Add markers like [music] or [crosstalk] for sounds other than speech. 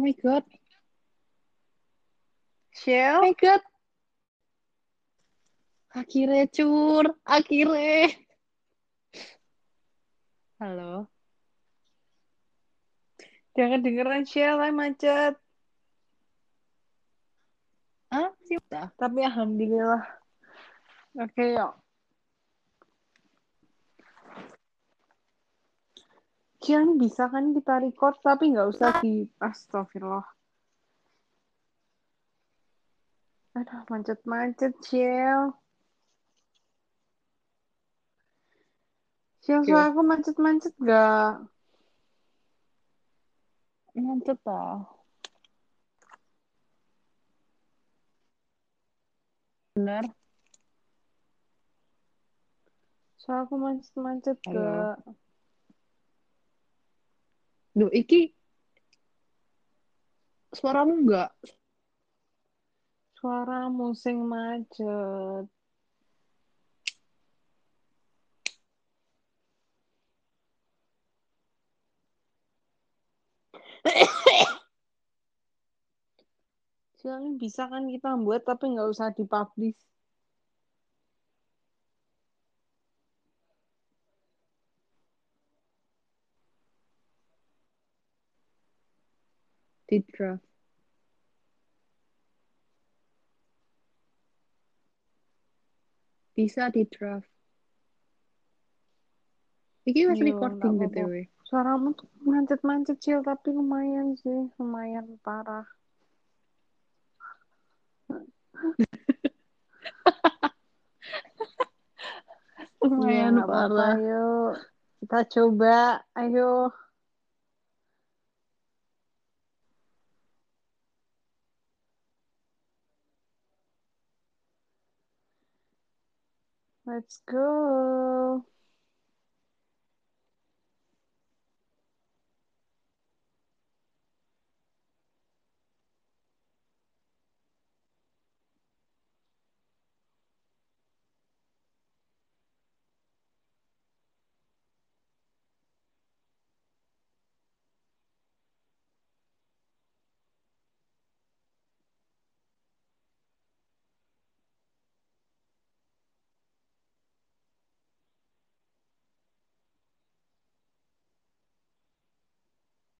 my god. Shell? Oh my god. Akhirnya cur, akhirnya. Halo. Jangan dengeran Shell, macet. Ah, sih udah. Tapi alhamdulillah. Oke, yuk. Ini bisa kan kita record tapi nggak usah di astagfirullah. Aduh, macet-macet, Shell. Shell, suara aku macet-macet gak? Mantep toh. Bener. Suara aku macet-macet gak? Duh, iki suaramu enggak? Suaramu sing macet. [coughs] Ini bisa kan kita buat tapi nggak usah dipublish. Di draft. Bisa di draft. Iki masih recording. BTW. Suaramu tuh macet-macet, Cil, tapi lumayan sih. Lumayan parah. [laughs] Lumayan apa-apa. parah. Ayo, kita coba. Ayo. Let's go.